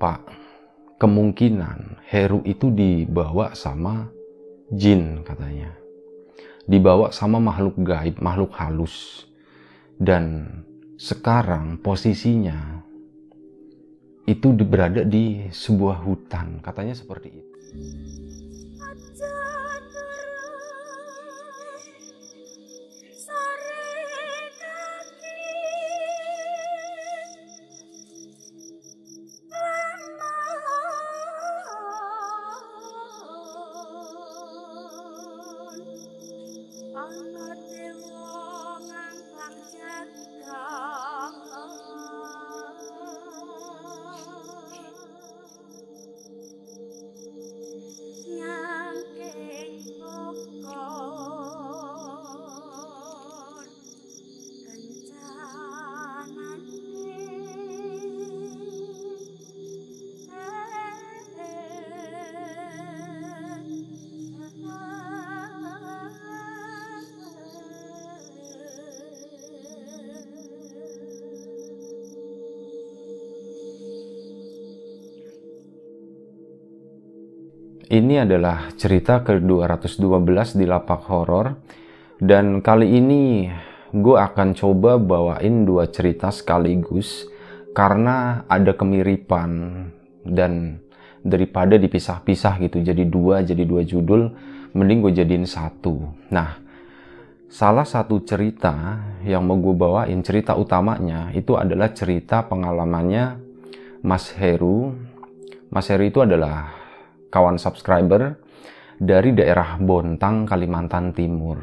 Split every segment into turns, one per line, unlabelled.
Pak, kemungkinan Heru itu dibawa sama jin katanya. Dibawa sama makhluk gaib, makhluk halus. Dan sekarang posisinya itu berada di sebuah hutan, katanya seperti itu. Adalah cerita ke-212 di Lapak Horor. Dan kali ini gue akan coba bawain dua cerita sekaligus karena ada kemiripan. Dan daripada dipisah-pisah gitu jadi dua jadi dua judul mending gue jadiin satu. Nah salah satu cerita yang mau gue bawain cerita utamanya itu adalah cerita pengalamannya Mas Heru. Mas Heru itu adalah kawan subscriber dari daerah Bontang, Kalimantan Timur.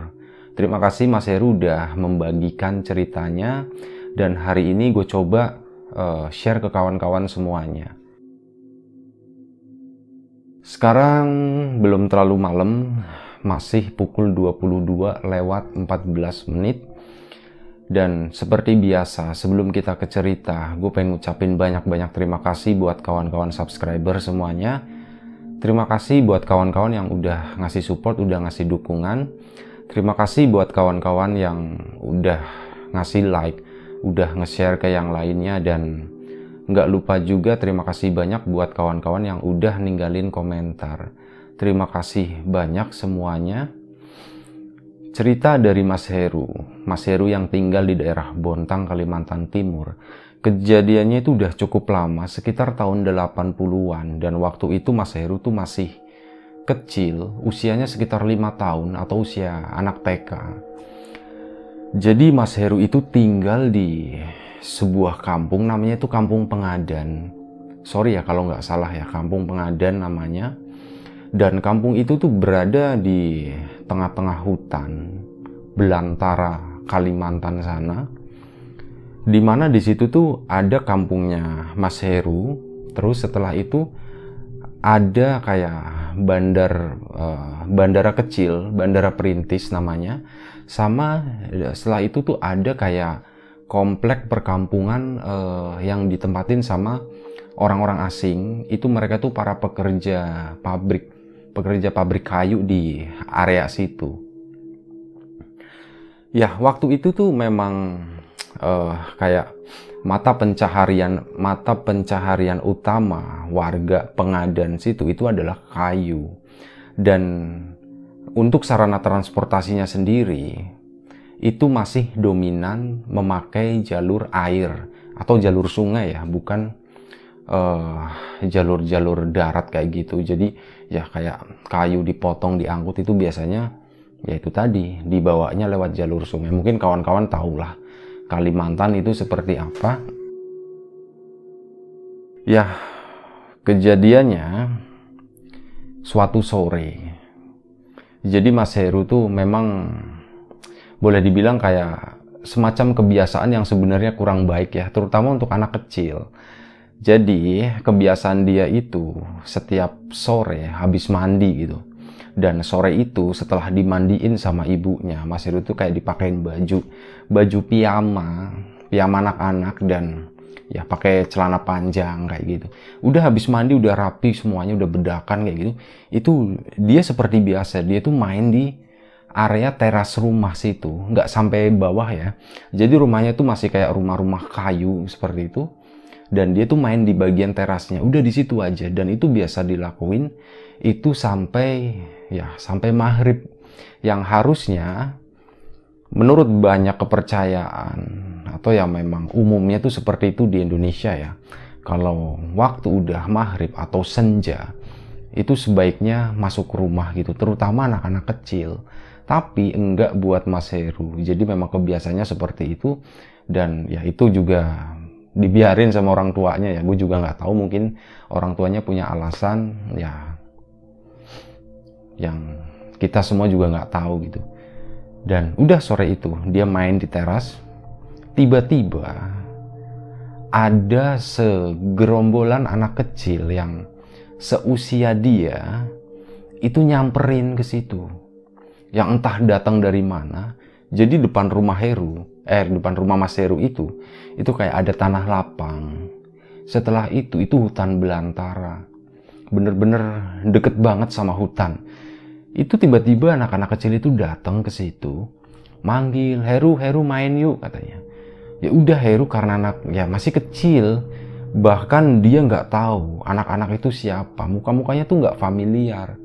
Terima kasih Mas Heru udah membagikan ceritanya dan hari ini gue coba uh, share ke kawan-kawan semuanya. Sekarang belum terlalu malam, masih pukul 22 lewat 14 menit. Dan seperti biasa, sebelum kita ke cerita, gue pengen ngucapin banyak-banyak terima kasih buat kawan-kawan subscriber semuanya Terima kasih buat kawan-kawan yang udah ngasih support, udah ngasih dukungan. Terima kasih buat kawan-kawan yang udah ngasih like, udah nge-share ke yang lainnya dan nggak lupa juga terima kasih banyak buat kawan-kawan yang udah ninggalin komentar. Terima kasih banyak semuanya. Cerita dari Mas Heru, Mas Heru yang tinggal di daerah Bontang, Kalimantan Timur. Kejadiannya itu udah cukup lama, sekitar tahun 80-an dan waktu itu Mas Heru tuh masih kecil, usianya sekitar lima tahun atau usia anak TK. Jadi Mas Heru itu tinggal di sebuah kampung namanya itu Kampung Pengadan. Sorry ya kalau nggak salah ya, Kampung Pengadan namanya. Dan kampung itu tuh berada di tengah-tengah hutan belantara Kalimantan sana di mana di situ tuh ada kampungnya Mas Heru. Terus setelah itu ada kayak bandar uh, bandara kecil bandara perintis namanya. Sama setelah itu tuh ada kayak komplek perkampungan uh, yang ditempatin sama orang-orang asing. Itu mereka tuh para pekerja pabrik pekerja pabrik kayu di area situ. Ya waktu itu tuh memang uh, kayak mata pencaharian mata pencaharian utama warga pengadan situ itu adalah kayu. Dan untuk sarana transportasinya sendiri itu masih dominan memakai jalur air atau jalur sungai ya bukan eh, jalur-jalur uh, darat kayak gitu. Jadi ya kayak kayu dipotong diangkut itu biasanya ya itu tadi dibawanya lewat jalur sungai. Mungkin kawan-kawan tahu lah Kalimantan itu seperti apa? Ya, kejadiannya suatu sore. Jadi Mas Heru tuh memang boleh dibilang kayak semacam kebiasaan yang sebenarnya kurang baik ya, terutama untuk anak kecil. Jadi kebiasaan dia itu setiap sore habis mandi gitu dan sore itu setelah dimandiin sama ibunya Mas Heru tuh kayak dipakein baju. Baju piyama piyama anak-anak dan ya pakai celana panjang kayak gitu. Udah habis mandi udah rapi semuanya udah bedakan kayak gitu. Itu dia seperti biasa dia tuh main di area teras rumah situ nggak sampai bawah ya. Jadi rumahnya tuh masih kayak rumah-rumah kayu seperti itu. Dan dia tuh main di bagian terasnya. Udah di situ aja dan itu biasa dilakuin itu sampai ya sampai maghrib. Yang harusnya menurut banyak kepercayaan atau ya memang umumnya tuh seperti itu di Indonesia ya. Kalau waktu udah maghrib atau senja itu sebaiknya masuk rumah gitu terutama anak-anak kecil. Tapi enggak buat Mas Heru. Jadi memang kebiasaannya seperti itu. Dan ya itu juga dibiarin sama orang tuanya ya. Gue juga nggak tahu mungkin orang tuanya punya alasan ya yang kita semua juga nggak tahu gitu. Dan udah sore itu dia main di teras tiba-tiba ada segerombolan anak kecil yang seusia dia itu nyamperin ke situ. Yang entah datang dari mana jadi depan rumah Heru eh depan rumah Mas Heru itu itu kayak ada tanah lapang. Setelah itu itu hutan belantara. Bener-bener deket banget sama hutan itu tiba-tiba anak-anak kecil itu datang ke situ manggil Heru Heru main yuk katanya. Ya udah Heru karena anak ya masih kecil bahkan dia nggak tahu anak-anak itu siapa. Muka-mukanya tuh nggak familiar.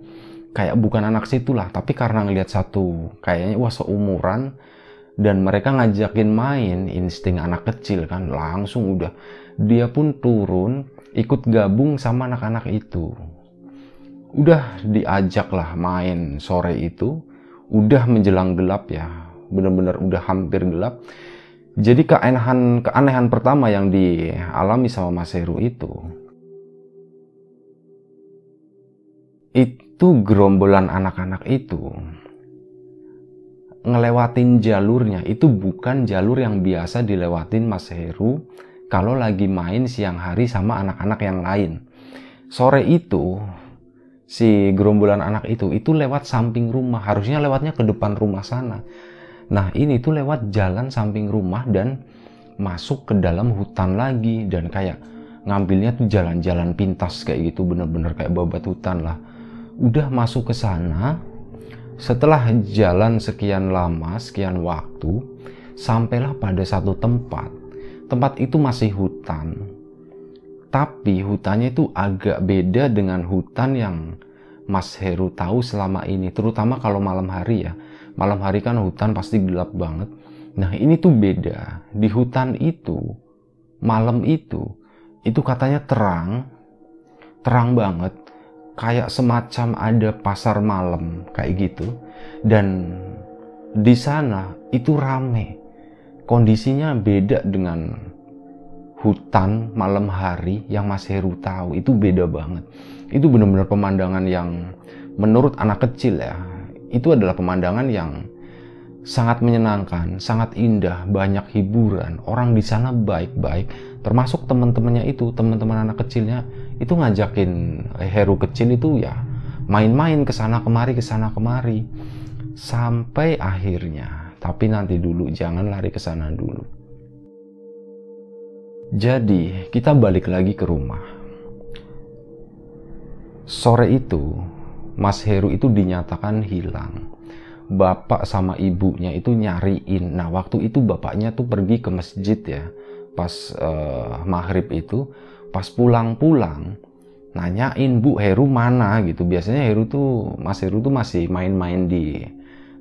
Kayak bukan anak situ lah tapi karena ngelihat satu kayaknya wah seumuran dan mereka ngajakin main insting anak kecil kan langsung udah. Dia pun turun ikut gabung sama anak-anak itu udah diajak lah main sore itu udah menjelang gelap ya bener-bener udah hampir gelap jadi keanehan keanehan pertama yang dialami sama Mas Heru itu itu gerombolan anak-anak itu ngelewatin jalurnya itu bukan jalur yang biasa dilewatin Mas Heru kalau lagi main siang hari sama anak-anak yang lain. Sore itu si gerombolan anak itu itu lewat samping rumah, harusnya lewatnya ke depan rumah sana. Nah, ini tuh lewat jalan samping rumah dan masuk ke dalam hutan lagi dan kayak ngambilnya tuh jalan-jalan pintas kayak gitu bener-bener kayak babat hutan lah. Udah masuk ke sana, setelah jalan sekian lama, sekian waktu, sampailah pada satu tempat. Tempat itu masih hutan. Tapi hutannya itu agak beda dengan hutan yang Mas Heru tahu selama ini, terutama kalau malam hari ya. Malam hari kan hutan pasti gelap banget. Nah, ini tuh beda. Di hutan itu, malam itu, itu katanya terang, terang banget kayak semacam ada pasar malam kayak gitu dan di sana itu rame kondisinya beda dengan hutan malam hari yang Mas Heru tahu itu beda banget itu benar-benar pemandangan yang menurut anak kecil ya itu adalah pemandangan yang sangat menyenangkan, sangat indah, banyak hiburan. Orang di sana baik-baik, termasuk teman-temannya itu, teman-teman anak kecilnya itu ngajakin Heru kecil itu ya main-main ke sana kemari ke sana kemari sampai akhirnya. Tapi nanti dulu, jangan lari ke sana dulu. Jadi, kita balik lagi ke rumah. Sore itu, Mas Heru itu dinyatakan hilang bapak sama ibunya itu nyariin. Nah, waktu itu bapaknya tuh pergi ke masjid ya, pas uh, maghrib itu, pas pulang-pulang, nanyain Bu Heru mana gitu. Biasanya Heru tuh, Mas Heru tuh masih main-main di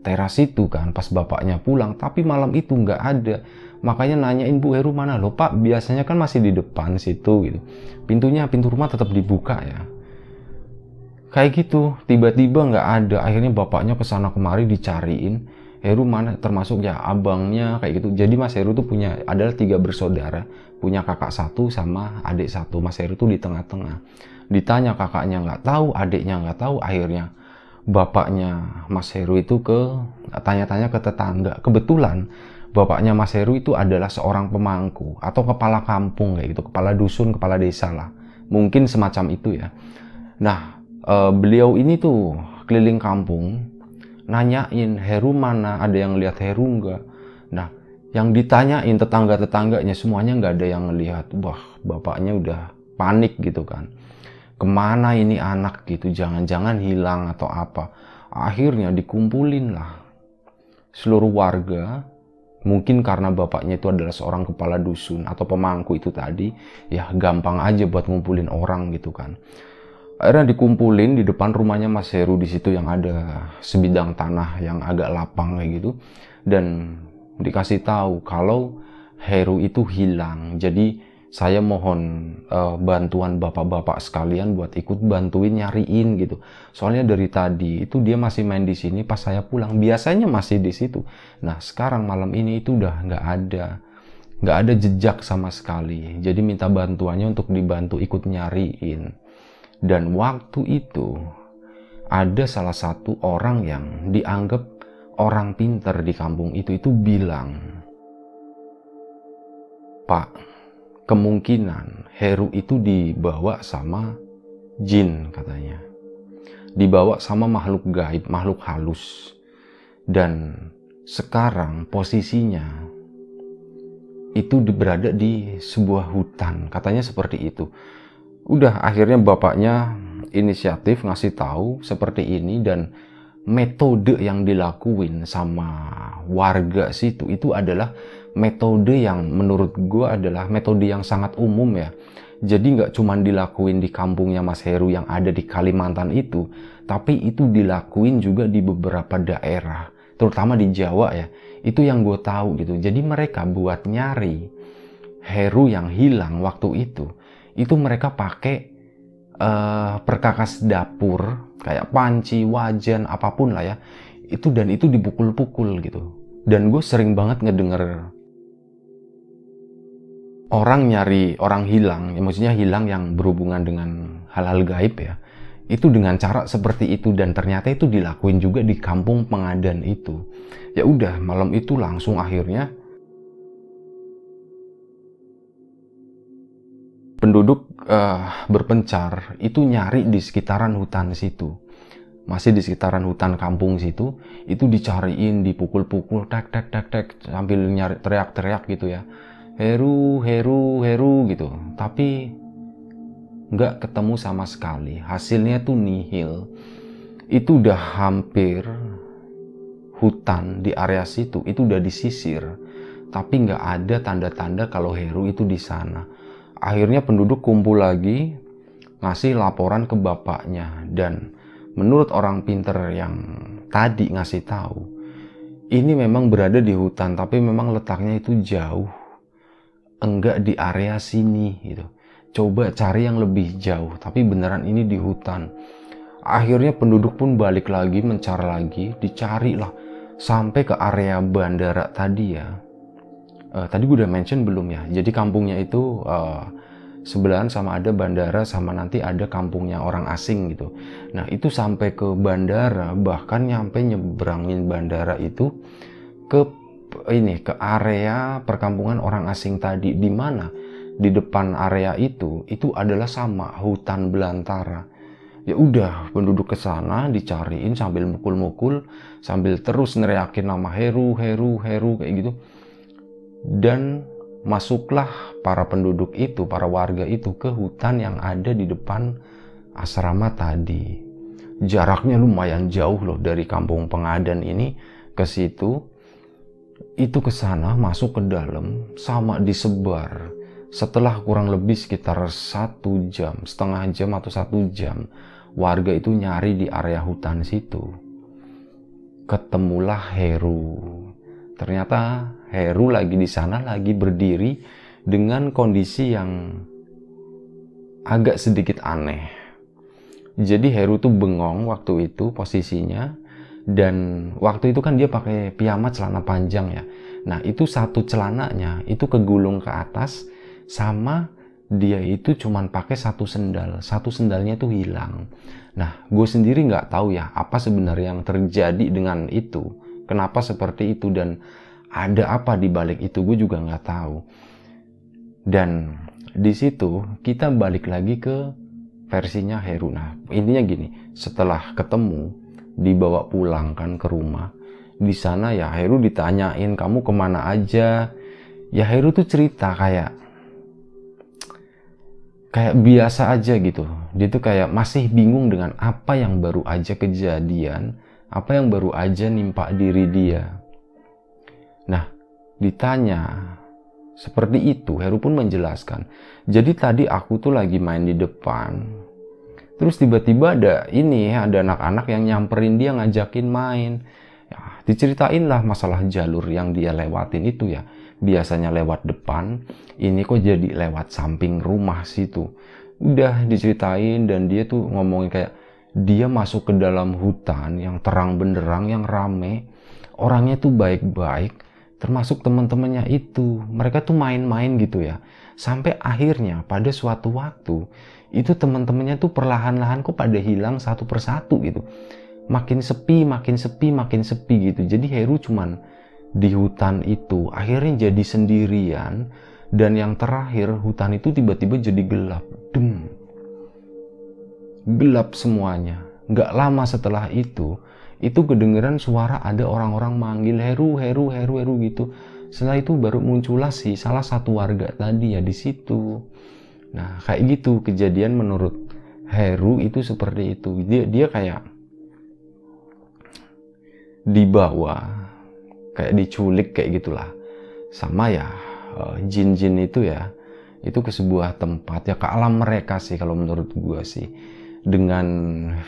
teras itu kan, pas bapaknya pulang. Tapi malam itu nggak ada. Makanya nanyain Bu Heru mana? Loh Pak, biasanya kan masih di depan situ gitu. Pintunya, pintu rumah tetap dibuka ya. Kayak gitu tiba-tiba nggak ada. Akhirnya bapaknya ke sana kemari dicariin Heru mana? Termasuk ya abangnya kayak gitu. Jadi Mas Heru tuh punya adalah tiga bersaudara punya kakak satu sama adik satu. Mas Heru tuh di tengah-tengah. Ditanya kakaknya nggak tahu adiknya nggak tahu akhirnya bapaknya Mas Heru itu ke tanya-tanya ke tetangga. Kebetulan bapaknya Mas Heru itu adalah seorang pemangku atau kepala kampung kayak gitu kepala dusun kepala desa lah. Mungkin semacam itu ya. Nah uh, beliau ini tuh keliling kampung nanyain Heru mana? Ada yang lihat Heru enggak nah yang ditanyain tetangga-tetangganya semuanya nggak ada yang ngelihat wah bapaknya udah panik gitu kan. Ke mana ini anak gitu? Jangan-jangan hilang atau apa? Akhirnya dikumpulin lah. Seluruh warga mungkin karena bapaknya itu adalah seorang kepala dusun atau pemangku itu tadi ya gampang aja buat ngumpulin orang gitu kan. Akhirnya dikumpulin di depan rumahnya Mas Heru di situ yang ada sebidang tanah yang agak lapang kayak gitu. Dan dikasih tahu kalau Heru itu hilang. Jadi saya mohon uh, bantuan bapak-bapak sekalian buat ikut bantuin nyariin gitu. Soalnya dari tadi itu dia masih main di sini pas saya pulang. Biasanya masih di situ. Nah sekarang malam ini itu udah nggak ada, nggak ada jejak sama sekali. Jadi minta bantuannya untuk dibantu ikut nyariin. Dan waktu itu ada salah satu orang yang dianggap orang pinter di kampung itu itu bilang, Pak, kemungkinan Heru itu dibawa sama jin katanya. Dibawa sama makhluk gaib, makhluk halus. Dan sekarang posisinya itu berada di sebuah hutan, katanya seperti itu. Udah akhirnya bapaknya inisiatif ngasih tahu seperti ini dan metode yang dilakuin sama warga situ itu adalah metode yang menurut gue adalah metode yang sangat umum ya. Jadi nggak cuma dilakuin di kampungnya Mas Heru yang ada di Kalimantan itu, tapi itu dilakuin juga di beberapa daerah, terutama di Jawa ya. Itu yang gue tahu gitu. Jadi mereka buat nyari Heru yang hilang waktu itu, itu mereka pakai uh, perkakas dapur kayak panci, wajan, apa pun lah ya. Itu dan itu dipukul-pukul gitu. Dan gue sering banget ngedenger orang nyari orang hilang, ya maksudnya hilang yang berhubungan dengan hal-hal gaib ya, itu dengan cara seperti itu dan ternyata itu dilakuin juga di kampung pengadan itu. Ya udah malam itu langsung akhirnya penduduk uh, berpencar itu nyari di sekitaran hutan situ. Masih di sekitaran hutan kampung situ, itu dicariin, dipukul-pukul, tek tek tek tek sambil nyari teriak-teriak gitu ya Heru, Heru, Heru gitu. Tapi nggak ketemu sama sekali. Hasilnya tuh nihil. Itu udah hampir hutan di area situ. Itu udah disisir. Tapi nggak ada tanda-tanda kalau Heru itu di sana. Akhirnya penduduk kumpul lagi ngasih laporan ke bapaknya dan menurut orang pinter yang tadi ngasih tahu ini memang berada di hutan tapi memang letaknya itu jauh enggak di area sini gitu. Coba cari yang lebih jauh, tapi beneran ini di hutan. Akhirnya penduduk pun balik lagi, mencari lagi, dicari lah sampai ke area bandara tadi ya. Uh, tadi gue udah mention belum ya? Jadi kampungnya itu uh, sebelahan sama ada bandara sama nanti ada kampungnya orang asing gitu. Nah itu sampai ke bandara bahkan nyampe nyebrangin bandara itu ke ini ke area perkampungan orang asing tadi di mana di depan area itu itu adalah sama hutan belantara. Ya udah penduduk ke sana dicariin sambil mukul-mukul sambil terus neriakin nama Heru, Heru, Heru kayak gitu. Dan masuklah para penduduk itu, para warga itu ke hutan yang ada di depan asrama tadi. Jaraknya lumayan jauh loh dari kampung pengadan ini ke situ itu ke sana masuk ke dalam sama disebar. Setelah kurang lebih sekitar satu jam setengah jam atau satu jam warga itu nyari di area hutan situ. Ketemulah Heru. Ternyata Heru lagi di sana lagi berdiri dengan kondisi yang agak sedikit aneh. Jadi Heru tuh bengong waktu itu posisinya dan waktu itu kan dia pakai piyama celana panjang ya. Nah itu satu celananya itu kegulung ke atas sama dia itu cuman pakai satu sendal. Satu sendalnya itu hilang. Nah gue sendiri nggak tahu ya apa sebenarnya yang terjadi dengan itu. Kenapa seperti itu dan ada apa di balik itu gue juga nggak tahu. Dan di situ kita balik lagi ke versinya Heru. Nah intinya gini setelah ketemu dibawa pulang kan ke rumah di sana ya Heru ditanyain kamu ke mana aja ya Heru tuh cerita kayak kayak biasa aja gitu dia tuh kayak masih bingung dengan apa yang baru aja kejadian apa yang baru aja nimpa diri dia nah ditanya seperti itu, Heru pun menjelaskan. Jadi tadi aku tuh lagi main di depan. Terus tiba-tiba ada ini, ada anak-anak yang nyamperin dia ngajakin main. Ya, diceritain lah masalah jalur yang dia lewatin itu ya. Biasanya lewat depan, ini kok jadi lewat samping rumah situ. Udah diceritain dan dia tuh ngomongin kayak dia masuk ke dalam hutan yang terang benderang, yang rame. Orangnya tuh baik-baik, termasuk teman-temannya itu mereka tuh main-main gitu ya sampai akhirnya pada suatu waktu itu teman-temannya tuh perlahan-lahan kok pada hilang satu persatu gitu. Makin sepi makin sepi makin sepi gitu. Jadi Heru cuman di hutan itu akhirnya jadi sendirian. Dan yang terakhir hutan itu tiba-tiba jadi gelap. Dem. Gelap semuanya. Nggak lama setelah itu itu kedengeran suara ada orang-orang manggil Heru, Heru, Heru, Heru gitu. Setelah itu baru muncullah si salah satu warga tadi ya di situ. Nah kayak gitu kejadian menurut Heru itu seperti itu. Dia dia kayak dibawa kayak diculik kayak gitulah. Sama ya eh, jin-jin itu ya itu ke sebuah tempat. Ya ke alam mereka sih kalau menurut gua sih. Dengan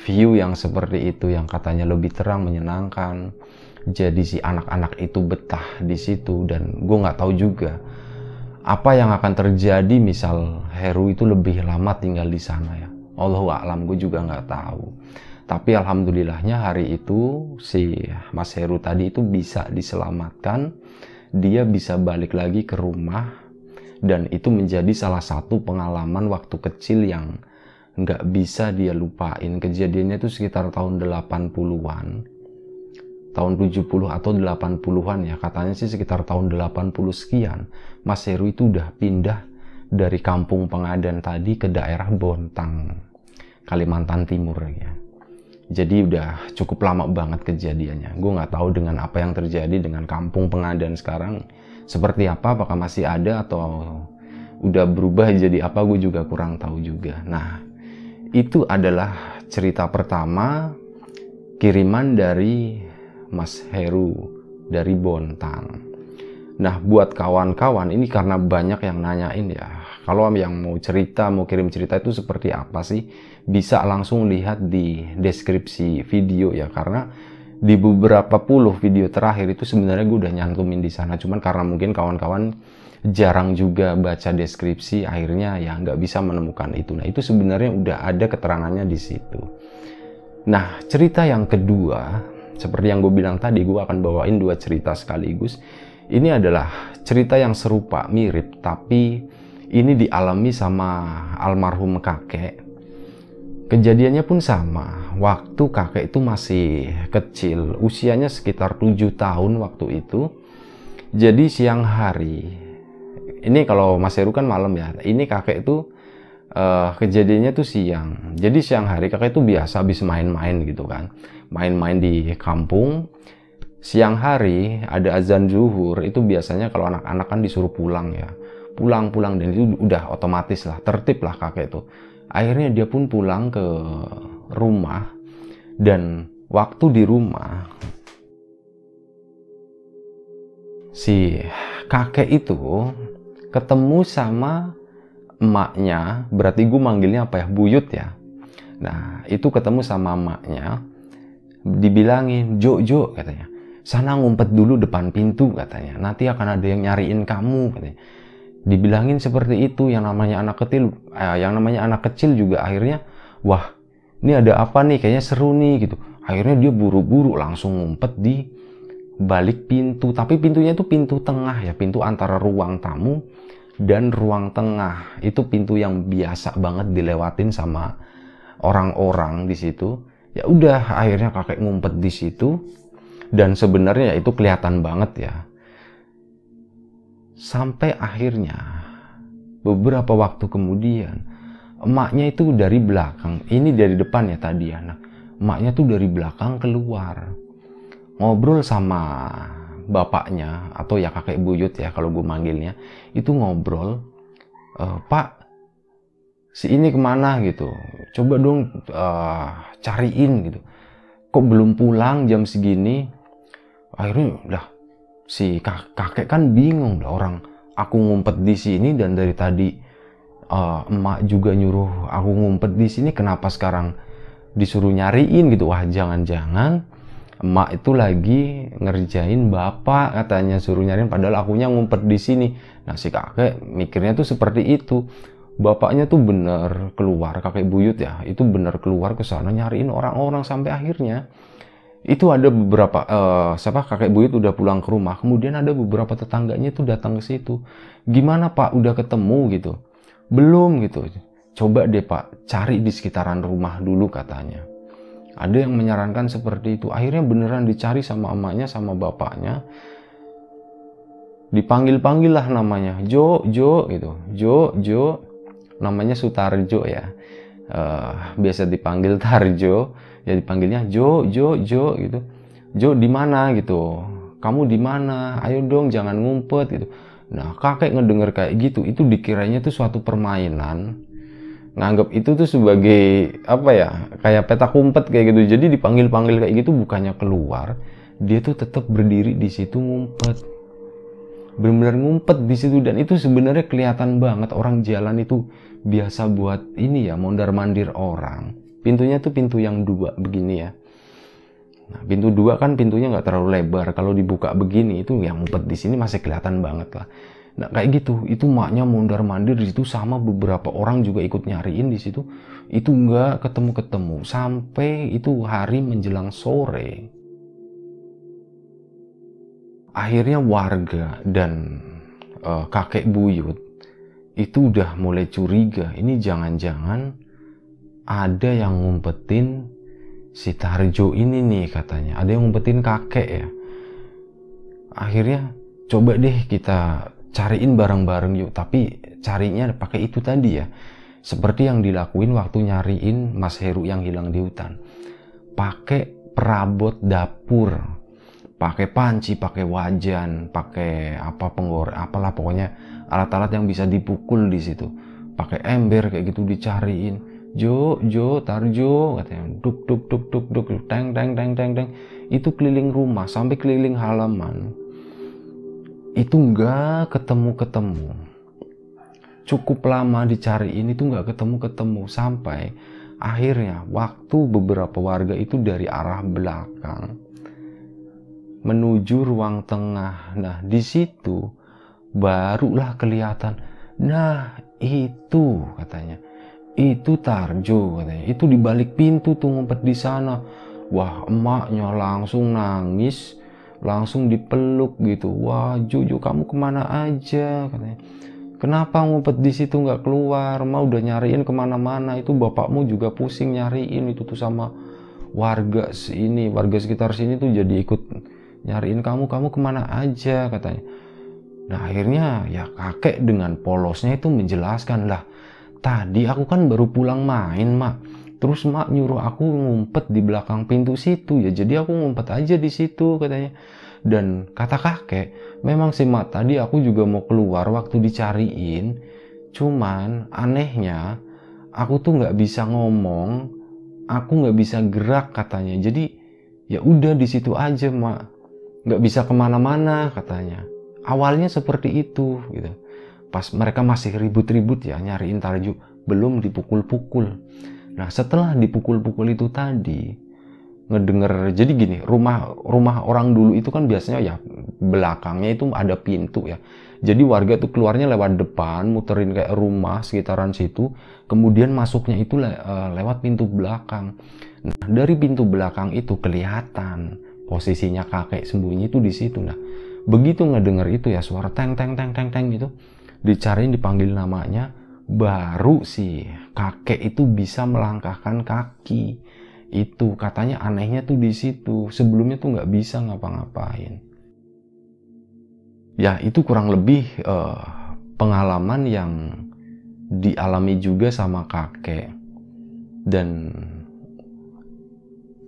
view yang seperti itu yang katanya lebih terang menyenangkan. Jadi si anak-anak itu betah di situ dan gue nggak tahu juga apa yang akan terjadi? Misal Heru itu lebih lama tinggal di sana ya. Allah alam gue juga nggak tahu. Tapi alhamdulillahnya hari itu si Mas Heru tadi itu bisa diselamatkan. Dia bisa balik lagi ke rumah. Dan itu menjadi salah satu pengalaman waktu kecil yang nggak bisa dia lupain. Kejadiannya itu sekitar tahun 80-an tahun 70 atau 80-an ya. Katanya sih sekitar tahun 80 sekian. Mas Heru itu udah pindah dari kampung pengadan tadi ke daerah Bontang Kalimantan Timur ya. Jadi udah cukup lama banget kejadiannya. Gue nggak tahu dengan apa yang terjadi dengan kampung pengadan sekarang. Seperti apa apakah masih ada atau udah berubah jadi apa gue juga kurang tahu juga. Nah itu adalah cerita pertama kiriman dari Mas Heru dari Bontang. Nah, buat kawan-kawan ini karena banyak yang nanyain ya. Kalau yang mau cerita, mau kirim cerita itu seperti apa sih? Bisa langsung lihat di deskripsi video ya karena di beberapa puluh video terakhir itu sebenarnya gue udah nyantumin di sana. Cuman karena mungkin kawan-kawan jarang juga baca deskripsi akhirnya ya nggak bisa menemukan itu nah itu sebenarnya udah ada keterangannya di situ nah cerita yang kedua seperti yang gue bilang tadi gue akan bawain dua cerita sekaligus. Ini adalah cerita yang serupa mirip tapi ini dialami sama almarhum kakek. Kejadiannya pun sama. Waktu kakek itu masih kecil usianya sekitar 7 tahun waktu itu. Jadi siang hari ini kalau Mas Heru kan malam ya. Ini kakek itu uh, kejadiannya tuh siang. Jadi siang hari kakek itu biasa habis main-main gitu kan. Main-main di kampung. Siang hari ada azan zuhur itu biasanya kalau anak-anak kan disuruh pulang ya. Pulang-pulang dan itu udah otomatis lah, tertib lah kakek itu. Akhirnya dia pun pulang ke rumah dan waktu di rumah si kakek itu ketemu sama emaknya, berarti gue manggilnya apa ya, buyut ya. Nah, itu ketemu sama emaknya, dibilangin, Jo, Jo, katanya. Sana ngumpet dulu depan pintu, katanya. Nanti akan ada yang nyariin kamu, katanya. Dibilangin seperti itu, yang namanya anak kecil, eh, yang namanya anak kecil juga akhirnya, wah, ini ada apa nih, kayaknya seru nih, gitu. Akhirnya dia buru-buru langsung ngumpet di balik pintu tapi pintunya itu pintu tengah ya pintu antara ruang tamu dan ruang tengah. Itu pintu yang biasa banget dilewatin sama orang-orang di situ. Ya udah akhirnya kakek ngumpet di situ. Dan sebenarnya ya itu kelihatan banget ya. Sampai akhirnya beberapa waktu kemudian emaknya itu dari belakang. Ini dari depan ya tadi nah, emaknya tuh dari belakang keluar. Ngobrol sama bapaknya atau ya kakek buyut ya kalau gue manggilnya itu ngobrol e, pak si ini ke mana? gitu. Coba dong uh, cariin gitu. Kok belum pulang jam segini? Akhirnya udah si kakek kan bingung lah orang. Aku ngumpet di sini dan dari tadi uh, emak juga nyuruh aku ngumpet di sini kenapa sekarang disuruh nyariin? gitu. Wah jangan-jangan emak itu lagi ngerjain bapak katanya suruh nyariin padahal akunya ngumpet di sini. Nah si kakek mikirnya tuh seperti itu. Bapaknya tuh bener keluar kakek buyut ya itu bener keluar ke sana nyariin orang-orang sampai akhirnya. Itu ada beberapa uh, siapa kakek buyut udah pulang ke rumah. Kemudian ada beberapa tetangganya itu datang ke situ. Gimana pak? Udah ketemu? gitu. Belum gitu. Coba deh pak cari di sekitaran rumah dulu katanya ada yang menyarankan seperti itu. Akhirnya beneran dicari sama emaknya sama bapaknya. Dipanggil panggil lah namanya. Jo Jo gitu. Jo Jo. Namanya Sutarjo ya. Uh, biasa dipanggil Tarjo. Ya dipanggilnya Jo Jo Jo gitu. Jo di mana gitu? Kamu di mana? Ayo dong jangan ngumpet gitu. Nah kakek ngedenger kayak gitu itu dikiranya tuh suatu permainan nganggap itu tuh sebagai apa ya kayak peta kumpet kayak gitu. Jadi dipanggil panggil kayak gitu bukannya keluar dia tuh tetap berdiri di situ ngumpet. Benar-benar ngumpet di situ dan itu sebenarnya kelihatan banget orang jalan itu biasa buat ini ya mondar mandir orang. Pintunya tuh pintu yang dua begini ya. Nah pintu dua kan pintunya nggak terlalu lebar. Kalau dibuka begini itu yang ngumpet di sini masih kelihatan banget lah nah kayak gitu itu maknya mondar mandir di situ sama beberapa orang juga ikut nyariin di situ itu nggak ketemu ketemu sampai itu hari menjelang sore akhirnya warga dan uh, kakek buyut itu udah mulai curiga ini jangan-jangan ada yang ngumpetin si Tarjo ini nih katanya. Ada yang ngumpetin kakek ya. Akhirnya coba deh kita cariin bareng-bareng yuk. Tapi carinya pakai itu tadi ya. Seperti yang dilakuin waktu nyariin Mas Heru yang hilang di hutan. Pakai perabot dapur. Pakai panci, pakai wajan, pakai apa penggoreng, apalah pokoknya alat-alat yang bisa dipukul di situ. Pakai ember kayak gitu dicariin Jo, Jo, Tarjo, katanya, duk, duk, duk, duk, duk, teng, teng, teng, teng, teng. Itu keliling rumah, sampai keliling halaman. Itu nggak ketemu-ketemu. Cukup lama dicariin itu nggak ketemu-ketemu. Sampai akhirnya waktu beberapa warga itu dari arah belakang menuju ruang tengah. Nah, di situ barulah kelihatan. Nah, itu katanya itu Tarjo katanya itu di balik pintu tuh ngumpet di sana wah emaknya langsung nangis langsung dipeluk gitu. Wah Jojo kamu ke mana aja? Katanya. Kenapa ngumpet di situ nggak keluar? Mau udah nyariin ke mana-mana. Itu bapakmu juga pusing nyariin. Itu tuh sama warga sini warga sekitar sini tuh jadi ikut nyariin kamu. Kamu ke mana aja? Katanya. Nah akhirnya ya kakek dengan polosnya itu menjelaskan lah. Tadi aku kan baru pulang main, Mak. Terus Mak nyuruh aku ngumpet di belakang pintu situ ya. Jadi aku ngumpet aja di situ katanya. Dan kata kakek, memang sih Mak tadi aku juga mau keluar waktu dicariin. Cuman anehnya aku tuh nggak bisa ngomong, aku nggak bisa gerak katanya. Jadi ya udah di situ aja Mak. Nggak bisa ke mana-mana katanya. Awalnya seperti itu gitu pas mereka masih ribut-ribut ya nyariin Tarju belum dipukul-pukul nah setelah dipukul-pukul itu tadi ngedenger jadi gini rumah rumah orang dulu itu kan biasanya ya belakangnya itu ada pintu ya. Jadi warga tuh keluarnya lewat depan muterin kayak rumah sekitaran situ kemudian masuknya itu le eh, lewat pintu belakang. Nah dari pintu belakang itu kelihatan posisinya kakek sembunyi itu di situ. Nah begitu ngedenger itu ya suara teng teng teng teng teng gitu dicariin dipanggil namanya baru si kakek itu bisa melangkahkan kaki. Itu katanya anehnya tuh di situ. Sebelumnya tuh nggak bisa ngapa-ngapain. Ya itu kurang lebih uh, pengalaman yang dialami juga sama kakek. Dan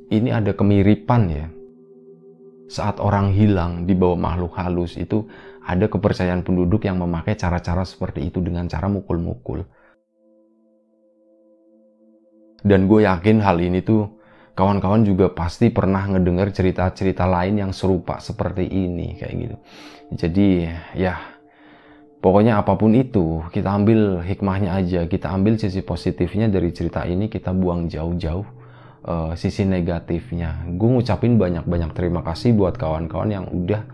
ini ada kemiripan ya. Saat orang hilang di bawah makhluk halus itu ada kepercayaan penduduk yang memakai cara-cara seperti itu dengan cara mukul-mukul. Dan gue yakin hal ini tuh kawan-kawan juga pasti pernah ngedengar cerita-cerita lain yang serupa seperti ini kayak gitu. Jadi ya pokoknya apa pun itu kita ambil hikmahnya aja, kita ambil sisi positifnya dari cerita ini kita buang jauh-jauh uh, sisi negatifnya. Gue ngucapin banyak-banyak terima kasih buat kawan-kawan yang udah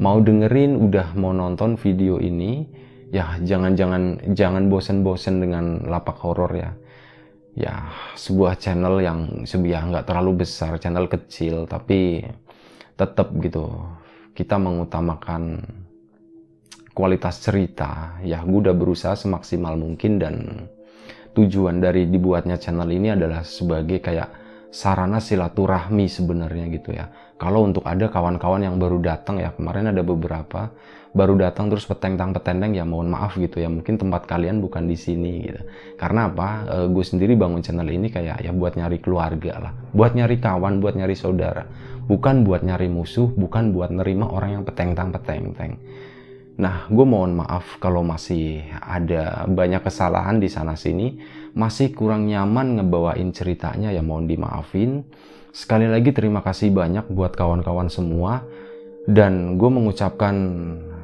mau dengerin, udah mau nonton video ini. Ya jangan-jangan jangan bosen-bosen dengan lapak horor ya ya sebuah channel yang sebiah nggak terlalu besar, channel kecil, tapi tetap gitu kita mengutamakan kualitas cerita. Ya, gue udah berusaha semaksimal mungkin dan tujuan dari dibuatnya channel ini adalah sebagai kayak sarana silaturahmi sebenarnya gitu ya. Kalau untuk ada kawan-kawan yang baru datang ya kemarin ada beberapa baru datang terus petentang petendeng ya mohon maaf gitu ya mungkin tempat kalian bukan di sini gitu. Karena apa? E, gue sendiri bangun channel ini kayak ya buat nyari keluarga lah, buat nyari kawan, buat nyari saudara, bukan buat nyari musuh, bukan buat nerima orang yang petentang petenteng. Nah, gue mohon maaf kalau masih ada banyak kesalahan di sana sini, masih kurang nyaman ngebawain ceritanya ya mohon dimaafin. Sekali lagi terima kasih banyak buat kawan-kawan semua dan gue mengucapkan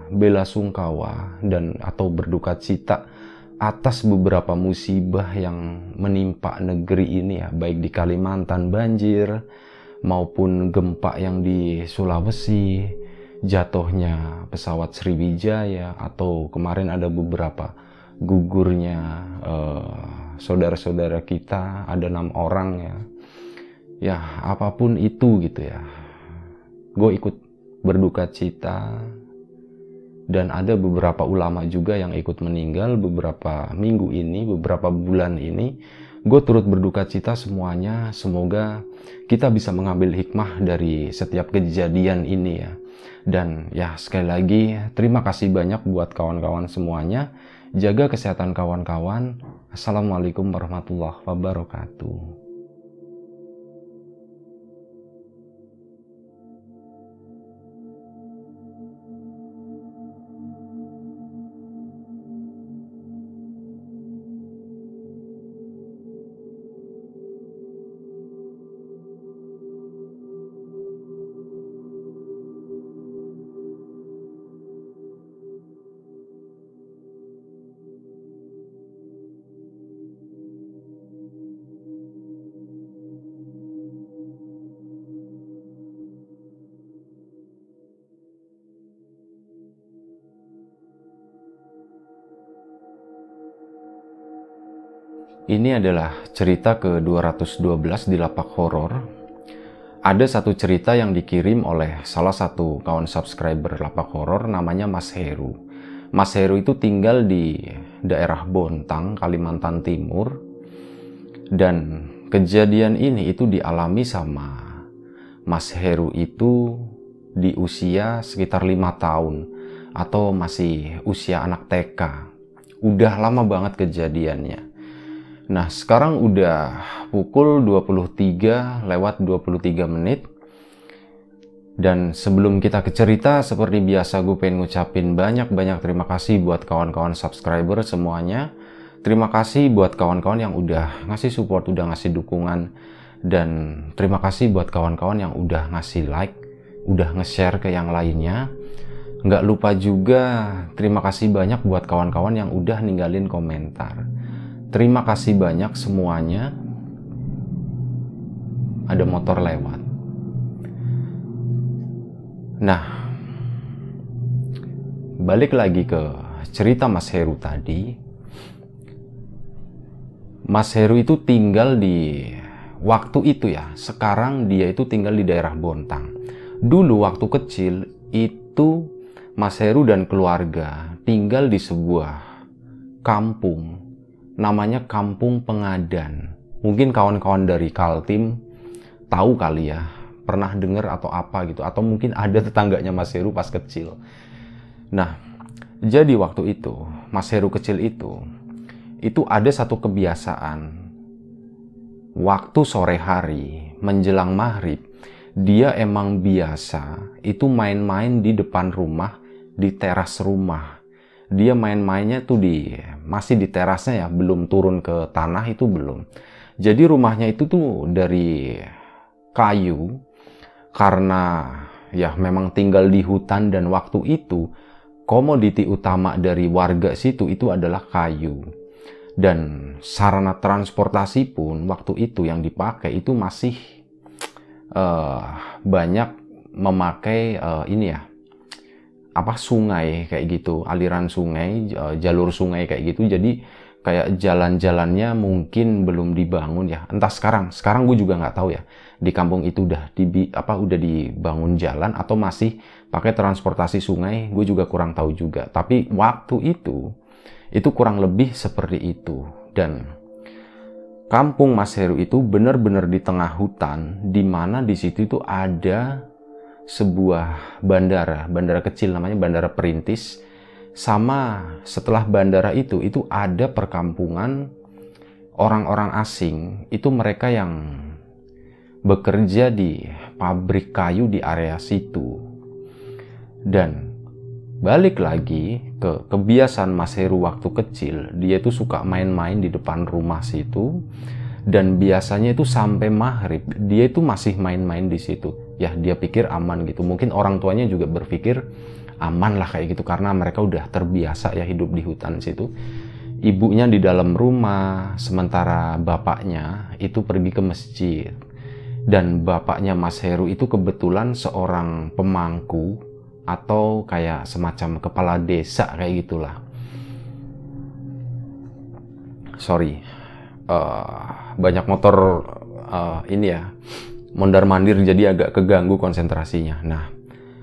bela sungkawa dan atau berduka cita atas beberapa musibah yang menimpa negeri ini ya, baik di Kalimantan banjir maupun gempa yang di Sulawesi, jatuhnya pesawat Sriwijaya atau kemarin ada beberapa gugurnya saudara saudara-saudara kita ada enam orang ya. Ya apa pun itu gitu ya. Gue ikut berduka cita. Dan ada beberapa ulama juga yang ikut meninggal beberapa minggu ini beberapa bulan ini. Gue turut berduka cita semuanya. Semoga kita bisa mengambil hikmah dari setiap kejadian ini ya. Dan ya sekali lagi terima kasih banyak buat kawan-kawan semuanya. Jaga kesehatan kawan-kawan. Assalamualaikum warahmatullahi wabarakatuh. Ini adalah cerita ke-212 di lapak horor. Ada satu cerita yang dikirim oleh salah satu kawan subscriber lapak horor namanya Mas Heru. Mas Heru itu tinggal di daerah Bontang, Kalimantan Timur. Dan kejadian ini itu dialami sama Mas Heru itu di usia sekitar lima tahun atau masih usia anak TK. Udah lama banget kejadiannya. Nah, sekarang udah pukul 23 lewat 23 menit. Dan sebelum kita ke cerita, seperti biasa gue pengen ngucapin banyak-banyak terima kasih buat kawan-kawan subscriber semuanya. Terima kasih buat kawan-kawan yang udah ngasih support, udah ngasih dukungan. Dan terima kasih buat kawan-kawan yang udah ngasih like, udah nge-share ke yang lainnya. Nggak lupa juga terima kasih banyak buat kawan-kawan yang udah ninggalin komentar. Terima kasih banyak semuanya. Ada motor lewat. Nah, balik lagi ke cerita Mas Heru tadi. Mas Heru itu tinggal di waktu itu ya. Sekarang dia itu tinggal di daerah Bontang. Dulu waktu kecil itu Mas Heru dan keluarga tinggal di sebuah kampung namanya Kampung Pengadan. Mungkin kawan-kawan dari Kaltim tahu kali ya, pernah dengar atau apa gitu, atau mungkin ada tetangganya Mas Heru pas kecil. Nah, jadi waktu itu, Mas Heru kecil itu, itu ada satu kebiasaan. Waktu sore hari, menjelang maghrib, dia emang biasa itu main-main di depan rumah, di teras rumah dia main-mainnya tuh di masih di terasnya ya, belum turun ke tanah itu belum. Jadi rumahnya itu tuh dari kayu karena ya memang tinggal di hutan dan waktu itu komoditi utama dari warga situ itu adalah kayu. Dan sarana transportasi pun waktu itu yang dipakai itu masih uh, banyak memakai uh, ini ya apa sungai kayak gitu, aliran sungai, uh, jalur sungai kayak gitu. Jadi kayak jalan-jalannya mungkin belum dibangun ya. Entah sekarang sekarang gue juga nggak tahu ya. Di kampung itu udah di apa udah dibangun jalan atau masih pakai transportasi sungai gue juga kurang tahu juga. Tapi waktu itu itu kurang lebih seperti itu. Dan kampung Mas Heru itu benar-benar di tengah hutan di mana di situ itu ada sebuah bandara bandara kecil namanya bandara perintis. Sama setelah bandara itu itu ada perkampungan orang-orang asing. Itu mereka yang bekerja di pabrik kayu di area situ. Dan balik lagi ke kebiasaan Mas Heru waktu kecil dia itu suka main-main di depan rumah situ. Dan biasanya itu sampai maghrib dia itu masih main-main di situ ya dia pikir aman gitu. Mungkin orang tuanya juga berpikir aman lah kayak gitu karena mereka udah terbiasa ya hidup di hutan situ. Ibunya di dalam rumah sementara bapaknya itu pergi ke masjid. Dan bapaknya Mas Heru itu kebetulan seorang pemangku atau kayak semacam kepala desa kayak gitulah. Sorry uh, banyak motor uh, ini ya mondar mandir jadi agak keganggu konsentrasinya nah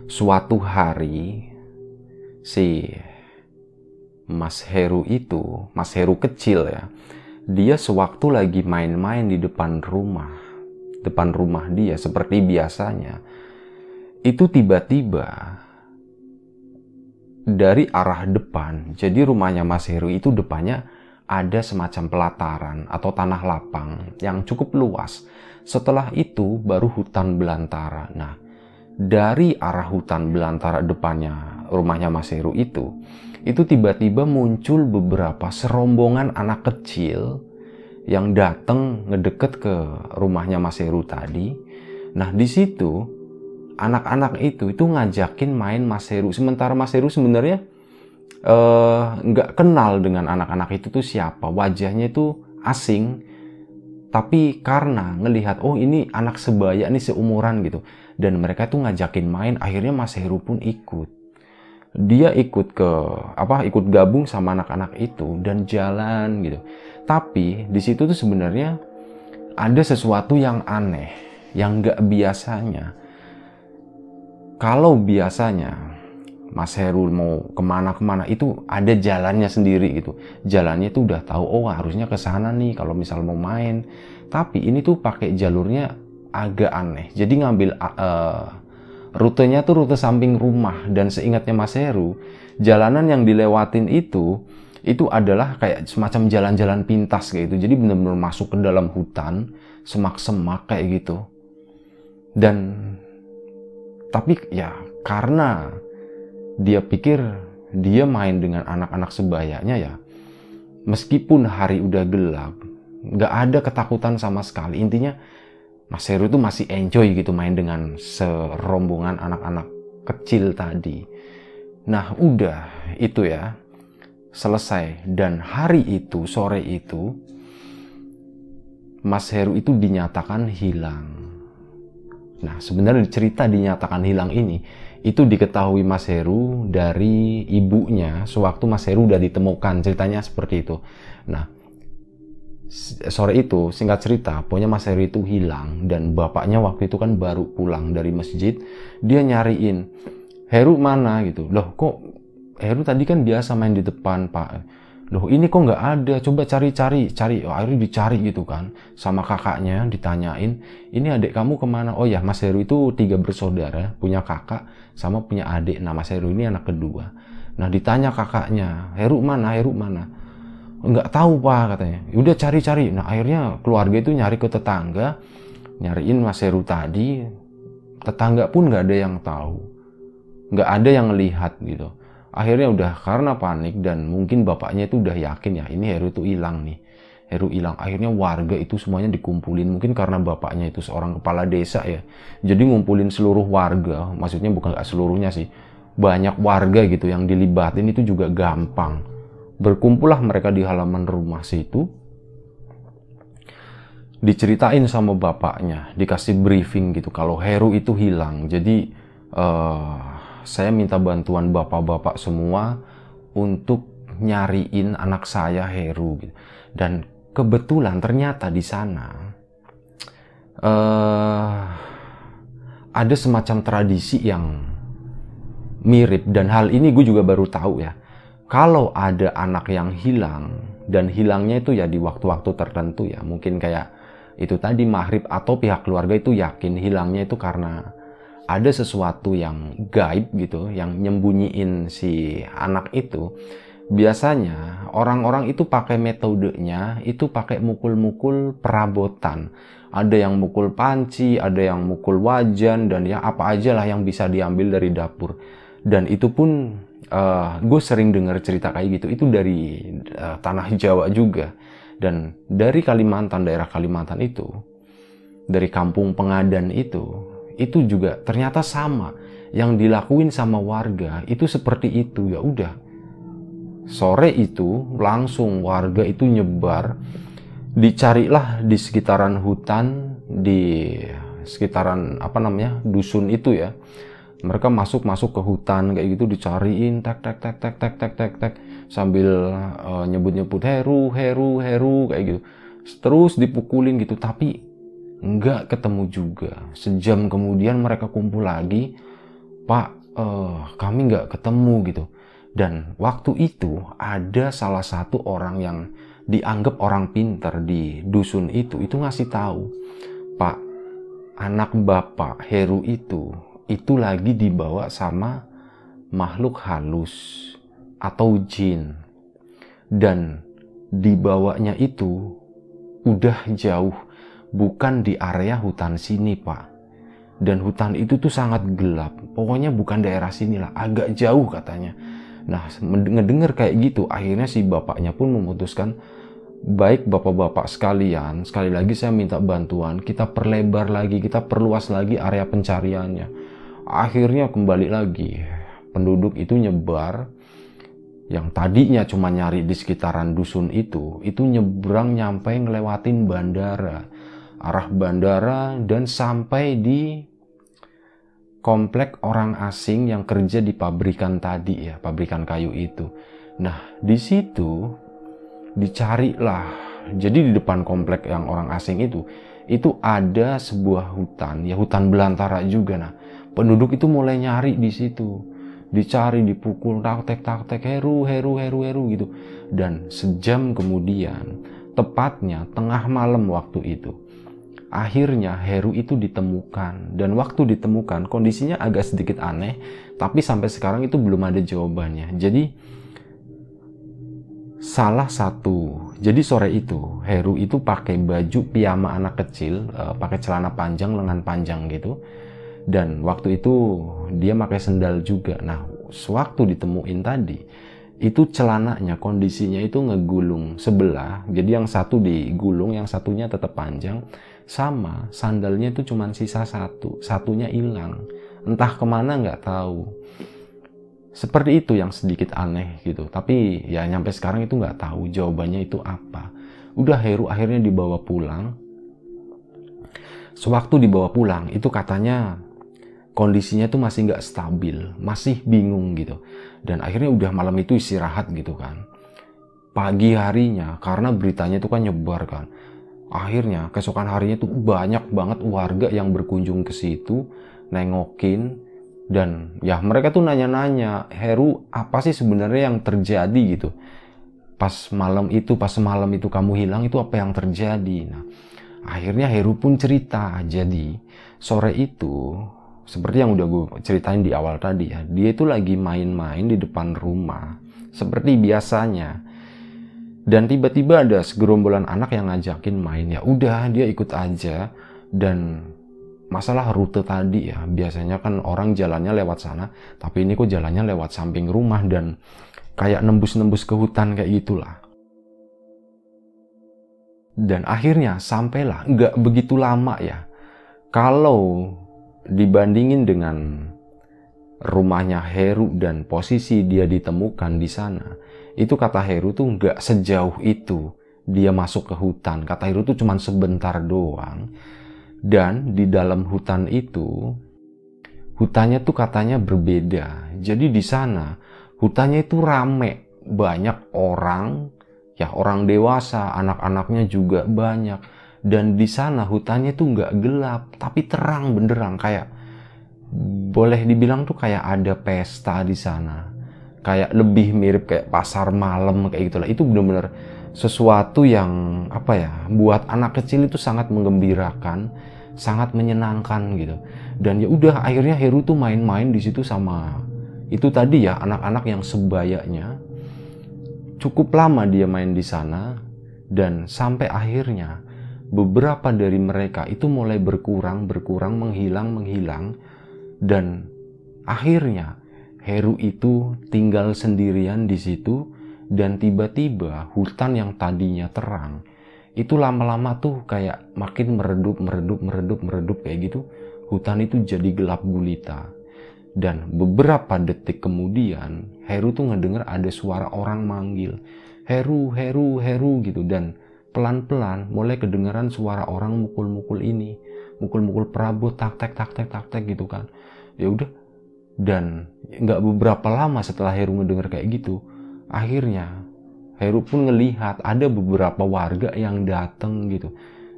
suatu hari si Mas Heru itu, Mas Heru kecil ya, dia sewaktu lagi main-main di depan rumah, depan rumah dia seperti biasanya, itu tiba-tiba dari arah depan, jadi rumahnya Mas Heru itu depannya ada semacam pelataran atau tanah lapang yang cukup luas. Setelah itu baru hutan belantara. Nah, dari arah hutan belantara depannya rumahnya Mas Heru itu, itu tiba-tiba muncul beberapa serombongan anak kecil yang datang ngedeket ke rumahnya Mas Heru tadi. Nah di situ anak-anak itu itu ngajakin main Mas Heru. Sementara Mas Heru sebenarnya eh, nggak uh, kenal dengan anak-anak itu tuh siapa, wajahnya itu asing. Tapi karena ngelihat oh ini anak sebaya nih seumuran gitu. Dan mereka tuh ngajakin main akhirnya Mas Heru pun ikut. Dia ikut ke apa ikut gabung sama anak-anak itu dan jalan gitu. Tapi di situ tuh sebenarnya ada sesuatu yang aneh yang nggak biasanya. Kalau biasanya Mas Heru mau ke mana-kemana itu ada jalannya sendiri gitu. Jalannya itu udah tahu oh harusnya ke sana nih kalau misal mau main. Tapi ini tuh pakai jalurnya agak aneh. Jadi ngambil uh, rutenya tuh rute samping rumah dan seingatnya Mas Heru, jalanan yang dilewatin itu itu adalah kayak semacam jalan-jalan pintas kayak gitu. Jadi benar-benar masuk ke dalam hutan, semak-semak kayak gitu. Dan tapi ya karena dia pikir dia main dengan anak-anak sebayanya ya meskipun hari udah gelap nggak ada ketakutan sama sekali intinya Mas Heru itu masih enjoy gitu main dengan serombongan anak-anak kecil tadi. Nah udah itu ya selesai dan hari itu sore itu Mas Heru itu dinyatakan hilang. Nah sebenarnya cerita dinyatakan hilang ini itu diketahui Mas Heru dari ibunya sewaktu Mas Heru udah ditemukan ceritanya seperti itu. Nah sore itu singkat cerita pokoknya Mas Heru itu hilang dan bapaknya waktu itu kan baru pulang dari masjid dia nyariin Heru mana? gitu. Loh kok Heru tadi kan biasa main di depan pak loh ini kok nggak ada? Coba cari-cari cari. Oh, akhirnya dicari gitu kan. Sama kakaknya ditanyain ini adik kamu ke mana? Oh ya Mas Heru itu tiga bersaudara punya kakak sama punya adik. Nah Mas Heru ini anak kedua. Nah ditanya kakaknya Heru mana? Heru mana? Nggak tahu pak katanya. Ya udah cari-cari. Nah akhirnya keluarga itu nyari ke tetangga nyariin Mas Heru tadi. Tetangga pun nggak ada yang tahu. Nggak ada yang lihat gitu akhirnya udah karena panik dan mungkin bapaknya itu udah yakin ya ini Heru itu hilang nih Heru hilang. Akhirnya warga itu semuanya dikumpulin. Mungkin karena bapaknya itu seorang kepala desa ya. Jadi ngumpulin seluruh warga. Maksudnya bukan gak seluruhnya sih. Banyak warga gitu yang dilibatin itu juga gampang. Berkumpullah mereka di halaman rumah situ. Diceritain sama bapaknya. Dikasih briefing gitu. Kalau Heru itu hilang. Jadi uh, saya minta bantuan bapak-bapak semua untuk nyariin anak saya Heru gitu. Dan kebetulan ternyata di sana uh, ada semacam tradisi yang mirip. Dan hal ini gue juga baru tahu ya. Kalau ada anak yang hilang dan hilangnya itu ya di waktu-waktu tertentu ya. Mungkin kayak itu tadi maghrib atau pihak keluarga itu yakin hilangnya itu karena ada sesuatu yang gaib gitu yang nyembunyiin si anak itu biasanya orang-orang itu pakai metodenya itu pakai mukul-mukul perabotan. Ada yang mukul panci ada yang mukul wajan dan ya apa aja lah yang bisa diambil dari dapur. Dan itu pun uh, gue sering dengar cerita kayak gitu. Itu dari uh, tanah Jawa juga. Dan dari Kalimantan daerah Kalimantan itu dari kampung Pengadan itu itu juga ternyata sama. Yang dilakuin sama warga itu seperti itu. Ya udah. Sore itu langsung warga itu nyebar, dicarilah di sekitaran hutan, di sekitaran apa namanya dusun itu ya. Mereka masuk masuk ke hutan kayak gitu dicariin tek tek tek tek tek tek tek tek sambil uh, nyebut nyebut heru heru heru kayak gitu. Terus dipukulin gitu. Tapi nggak ketemu juga. Sejam kemudian mereka kumpul lagi, Pak, uh, kami nggak ketemu gitu dan waktu itu ada salah satu orang yang dianggap orang pinter di dusun itu, itu ngasih tahu, Pak, anak bapak Heru itu, itu lagi dibawa sama makhluk halus atau jin. Dan dibawanya itu udah jauh, bukan di area hutan sini, Pak. Dan hutan itu tuh sangat gelap. Pokoknya bukan daerah sini lah, agak jauh katanya Nah, ngedenger kayak gitu, akhirnya si bapaknya pun memutuskan, baik bapak-bapak sekalian, sekali lagi saya minta bantuan, kita perlebar lagi, kita perluas lagi area pencariannya. Akhirnya kembali lagi, penduduk itu nyebar, yang tadinya cuma nyari di sekitaran dusun itu, itu nyebrang nyampe ngelewatin bandara, arah bandara dan sampai di komplek orang asing yang kerja di pabrikan tadi ya, pabrikan kayu itu. Nah, di situ dicarilah. Jadi di depan komplek yang orang asing itu, itu ada sebuah hutan, ya hutan belantara juga. Nah, penduduk itu mulai nyari di situ. Dicari, dipukul, taktek, taktek, heru, heru, heru, heru gitu. Dan sejam kemudian, tepatnya tengah malam waktu itu, akhirnya Heru itu ditemukan. Dan waktu ditemukan kondisinya agak sedikit aneh tapi sampai sekarang itu belum ada jawabannya. Jadi salah satu. Jadi sore itu Heru itu pakai baju piyama anak kecil uh, pakai celana panjang lengan panjang gitu. Dan waktu itu dia pakai sendal juga. Nah sewaktu ditemuin tadi itu celananya kondisinya itu ngegulung sebelah. Jadi yang satu digulung yang satunya tetap panjang sama sandalnya itu cuma sisa satu. Satunya hilang. Entah ke mana nggak tahu. Seperti itu yang sedikit aneh gitu. Tapi ya nyampe sekarang itu nggak tahu jawabannya itu apa. Udah Heru akhirnya dibawa pulang. Sewaktu dibawa pulang itu katanya kondisinya tuh masih nggak stabil. Masih bingung gitu. Dan akhirnya udah malam itu istirahat gitu kan. Pagi harinya karena beritanya itu kan nyebar kan akhirnya keesokan harinya tuh banyak banget warga yang berkunjung ke situ nengokin dan ya mereka tuh nanya-nanya Heru apa sih sebenarnya yang terjadi? gitu. Pas malam itu pas malam itu kamu hilang itu apa yang terjadi? Nah akhirnya Heru pun cerita. Jadi sore itu seperti yang udah gue ceritain di awal tadi ya dia itu lagi main-main di depan rumah. Seperti biasanya dan tiba-tiba ada segerombolan anak yang ngajakin main. Ya udah dia ikut aja. Dan masalah rute tadi ya biasanya kan orang jalannya lewat sana tapi ini kok jalannya lewat samping rumah dan kayak nembus-nembus ke hutan kayak gitulah. Dan akhirnya sampailah, nggak begitu lama ya. Kalau dibandingin dengan rumahnya Heru dan posisi dia ditemukan di sana, itu kata Heru tuh nggak sejauh itu dia masuk ke hutan. Kata Heru tuh cuma sebentar doang. Dan di dalam hutan itu, hutannya tuh katanya berbeda. Jadi di sana, hutannya itu rame. Banyak orang, ya orang dewasa, anak-anaknya juga banyak. Dan di sana hutannya tuh nggak gelap, tapi terang benderang kayak boleh dibilang tuh kayak ada pesta di sana. Kayak lebih mirip kayak pasar malam kayak gitulah. Itu bener-bener sesuatu yang apa ya buat anak kecil itu sangat menggembirakan, sangat menyenangkan gitu. Dan ya udah akhirnya Heru tuh main-main di situ sama itu tadi ya anak-anak yang sebayanya Cukup lama dia main di sana dan sampai akhirnya beberapa dari mereka itu mulai berkurang, berkurang, menghilang, menghilang dan akhirnya Heru itu tinggal sendirian di situ dan tiba-tiba hutan yang tadinya terang itu lama-lama tuh kayak makin meredup, meredup, meredup, meredup kayak gitu. Hutan itu jadi gelap gulita. Dan beberapa detik kemudian, Heru tuh ngedenger ada suara orang manggil. Heru, Heru, Heru gitu. Dan pelan-pelan mulai kedengaran suara orang mukul-mukul ini. Mukul-mukul perabot, tak-tek, tak-tek, tak-tek gitu kan. Ya udah. Dan nggak beberapa lama setelah Heru ngedenger kayak gitu, akhirnya Heru pun ngelihat ada beberapa warga yang dateng gitu.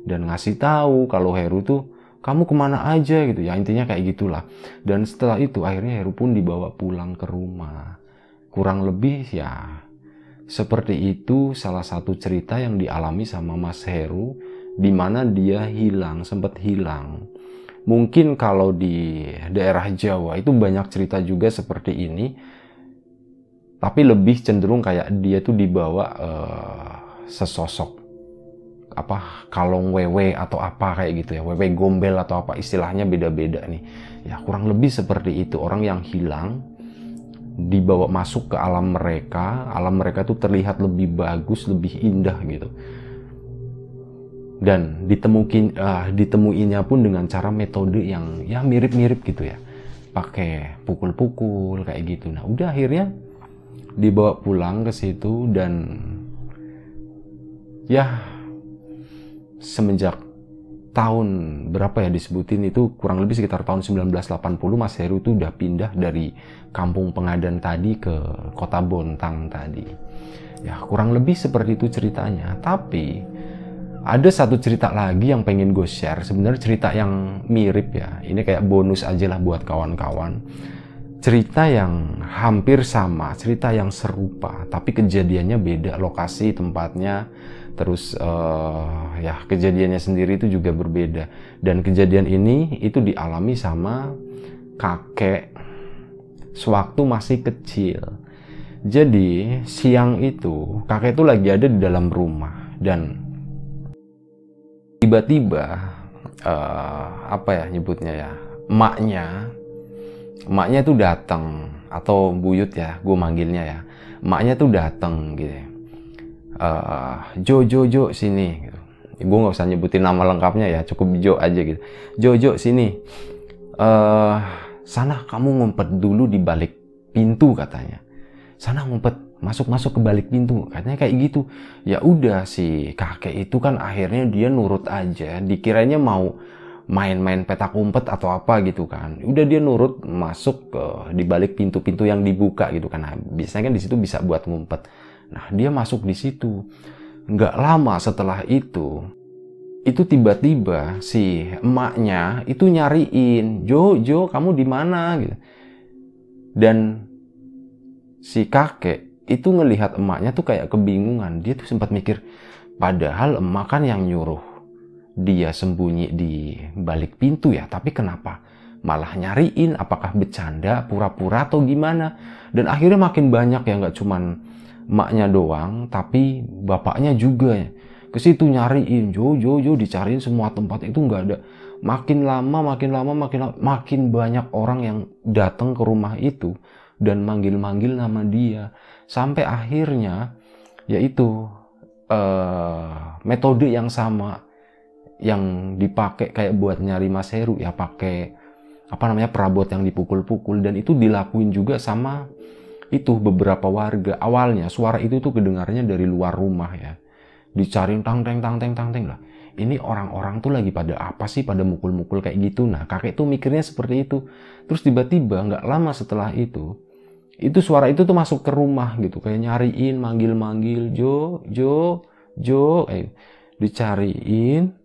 Dan ngasih tahu kalau Heru tuh kamu ke mana aja? gitu. Ya intinya kayak gitulah. Dan setelah itu akhirnya Heru pun dibawa pulang ke rumah. Kurang lebih ya seperti itu salah satu cerita yang dialami sama Mas Heru di mana dia hilang sempat hilang mungkin kalau di daerah Jawa itu banyak cerita juga seperti ini. Tapi lebih cenderung kayak dia tuh dibawa uh, sesosok apa kalong wewe atau apa kayak gitu ya. Wewe gombel atau apa istilahnya beda-beda nih. Ya kurang lebih seperti itu. Orang yang hilang dibawa masuk ke alam mereka. Alam mereka tuh terlihat lebih bagus lebih indah gitu dan ditemukin uh, ditemuinya pun dengan cara metode yang ya mirip-mirip gitu ya pakai pukul-pukul kayak gitu nah udah akhirnya dibawa pulang ke situ dan ya semenjak tahun berapa ya disebutin itu kurang lebih sekitar tahun 1980 Mas Heru itu udah pindah dari kampung pengadan tadi ke kota Bontang tadi. Ya kurang lebih seperti itu ceritanya. Tapi ada satu cerita lagi yang pengen gue share. Sebenarnya cerita yang mirip ya. Ini kayak bonus aja lah buat kawan-kawan. Cerita yang hampir sama, cerita yang serupa, tapi kejadiannya beda, lokasi, tempatnya, terus uh, ya kejadiannya sendiri itu juga berbeda dan kejadian ini itu dialami sama kakek sewaktu masih kecil jadi siang itu kakek itu lagi ada di dalam rumah dan tiba-tiba uh, apa ya nyebutnya ya emaknya emaknya itu datang atau buyut ya gue manggilnya ya emaknya tuh datang gitu. Uh, Jo Jo Jo sini gitu. gue nggak usah nyebutin nama lengkapnya ya cukup Jo aja gitu. Jo Jo sini. Uh, sana kamu ngumpet dulu di balik pintu katanya. Sana ngumpet masuk masuk ke balik pintu katanya kayak gitu ya udah si kakek itu kan akhirnya dia nurut aja dikiranya mau main-main petak umpet atau apa gitu kan udah dia nurut masuk ke di balik pintu-pintu yang dibuka gitu kan nah, biasanya kan di situ bisa buat ngumpet Nah, dia masuk di situ. Nggak lama setelah itu, itu tiba-tiba si emaknya itu nyariin, Jo, Jo, kamu di mana? Gitu. Dan si kakek itu ngelihat emaknya tuh kayak kebingungan. Dia tuh sempat mikir, padahal emak kan yang nyuruh dia sembunyi di balik pintu ya, tapi kenapa malah nyariin? Apakah bercanda, pura-pura atau gimana? Dan akhirnya makin banyak ya nggak cuman maknya doang, tapi bapaknya juga ya. Ke situ nyariin, jo jo jo dicariin semua tempat itu nggak ada. Makin lama, makin lama, makin lama, makin banyak orang yang datang ke rumah itu dan manggil-manggil nama dia. Sampai akhirnya yaitu uh, metode yang sama yang dipakai kayak buat nyari Mas Heru ya pakai apa namanya perabot yang dipukul-pukul. Dan itu dilakuin juga sama itu beberapa warga. Awalnya suara itu tuh kedengarnya dari luar rumah ya. Dicari tang teng tang teng tang teng lah. Ini orang-orang tuh lagi pada apa sih pada mukul-mukul kayak gitu? Nah kakek tuh mikirnya seperti itu. Terus tiba-tiba nggak lama setelah itu itu suara itu tuh masuk ke rumah gitu. Kayak nyariin manggil-manggil Jo Jo Jo. Eh dicariin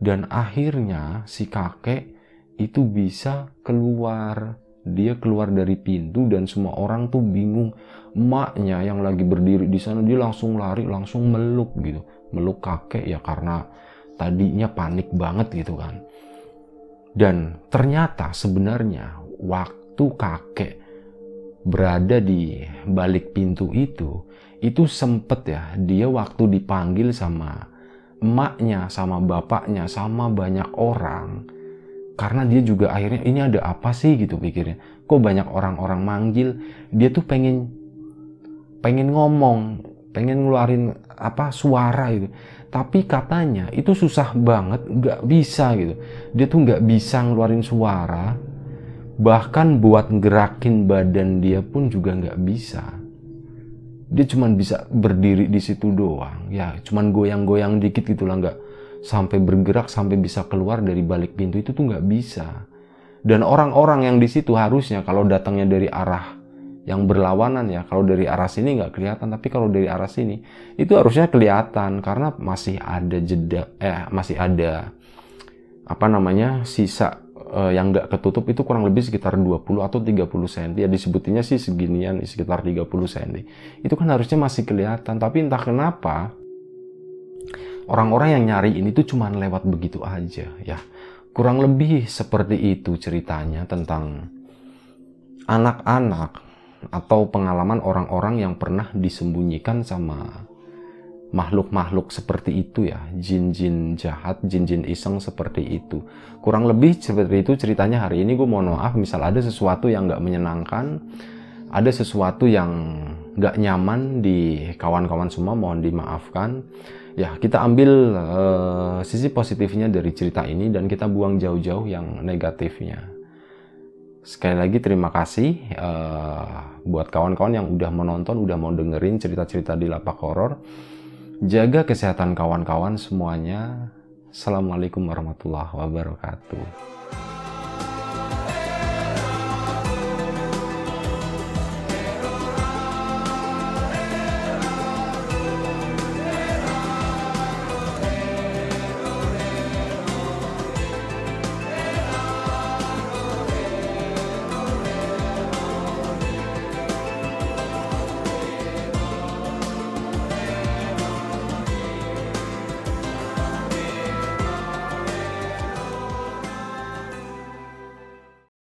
dan akhirnya si kakek itu bisa keluar. Dia keluar dari pintu dan semua orang tuh bingung. Emaknya yang lagi berdiri di sana dia langsung lari langsung meluk gitu. Meluk kakek ya karena tadinya panik banget gitu kan. Dan ternyata sebenarnya waktu kakek berada di balik pintu itu itu sempet ya dia waktu dipanggil sama emaknya sama bapaknya sama banyak orang. Karena dia juga akhirnya ini ada apa sih? gitu pikirnya. Kok banyak orang-orang manggil? Dia tuh pengen pengen ngomong pengen ngeluarin apa suara gitu. Tapi katanya itu susah banget nggak bisa gitu. Dia tuh nggak bisa ngeluarin suara bahkan buat gerakin badan dia pun juga nggak bisa. Dia cuman bisa berdiri di situ doang. Ya cuman goyang-goyang dikit gitulah nggak sampai bergerak sampai bisa keluar dari balik pintu. Itu tuh nggak bisa. Dan orang-orang yang di situ harusnya kalau datangnya dari arah yang berlawanan ya, kalau dari arah sini nggak kelihatan, tapi kalau dari arah sini itu harusnya kelihatan. Karena masih ada jeda, eh masih ada apa namanya sisa eh, yang nggak ketutup itu kurang lebih sekitar 20 atau 30 cm ya disebutinya sih seginian sekitar 30 cm itu kan harusnya masih kelihatan. Tapi entah kenapa orang-orang yang nyari ini tuh cuma lewat begitu aja ya. Kurang lebih seperti itu ceritanya tentang anak-anak atau pengalaman orang-orang yang pernah disembunyikan sama makhluk-makhluk seperti itu ya jin-jin jahat jin-jin iseng seperti itu kurang lebih seperti itu ceritanya hari ini gue mohon maaf misal ada sesuatu yang gak menyenangkan ada sesuatu yang gak nyaman di kawan-kawan semua mohon dimaafkan ya kita ambil uh, sisi positifnya dari cerita ini dan kita buang jauh-jauh yang negatifnya. Sekali lagi terima kasih uh, buat kawan-kawan yang udah menonton, udah mau dengerin cerita-cerita di lapak horor. Jaga kesehatan kawan-kawan semuanya. Assalamualaikum warahmatullahi wabarakatuh.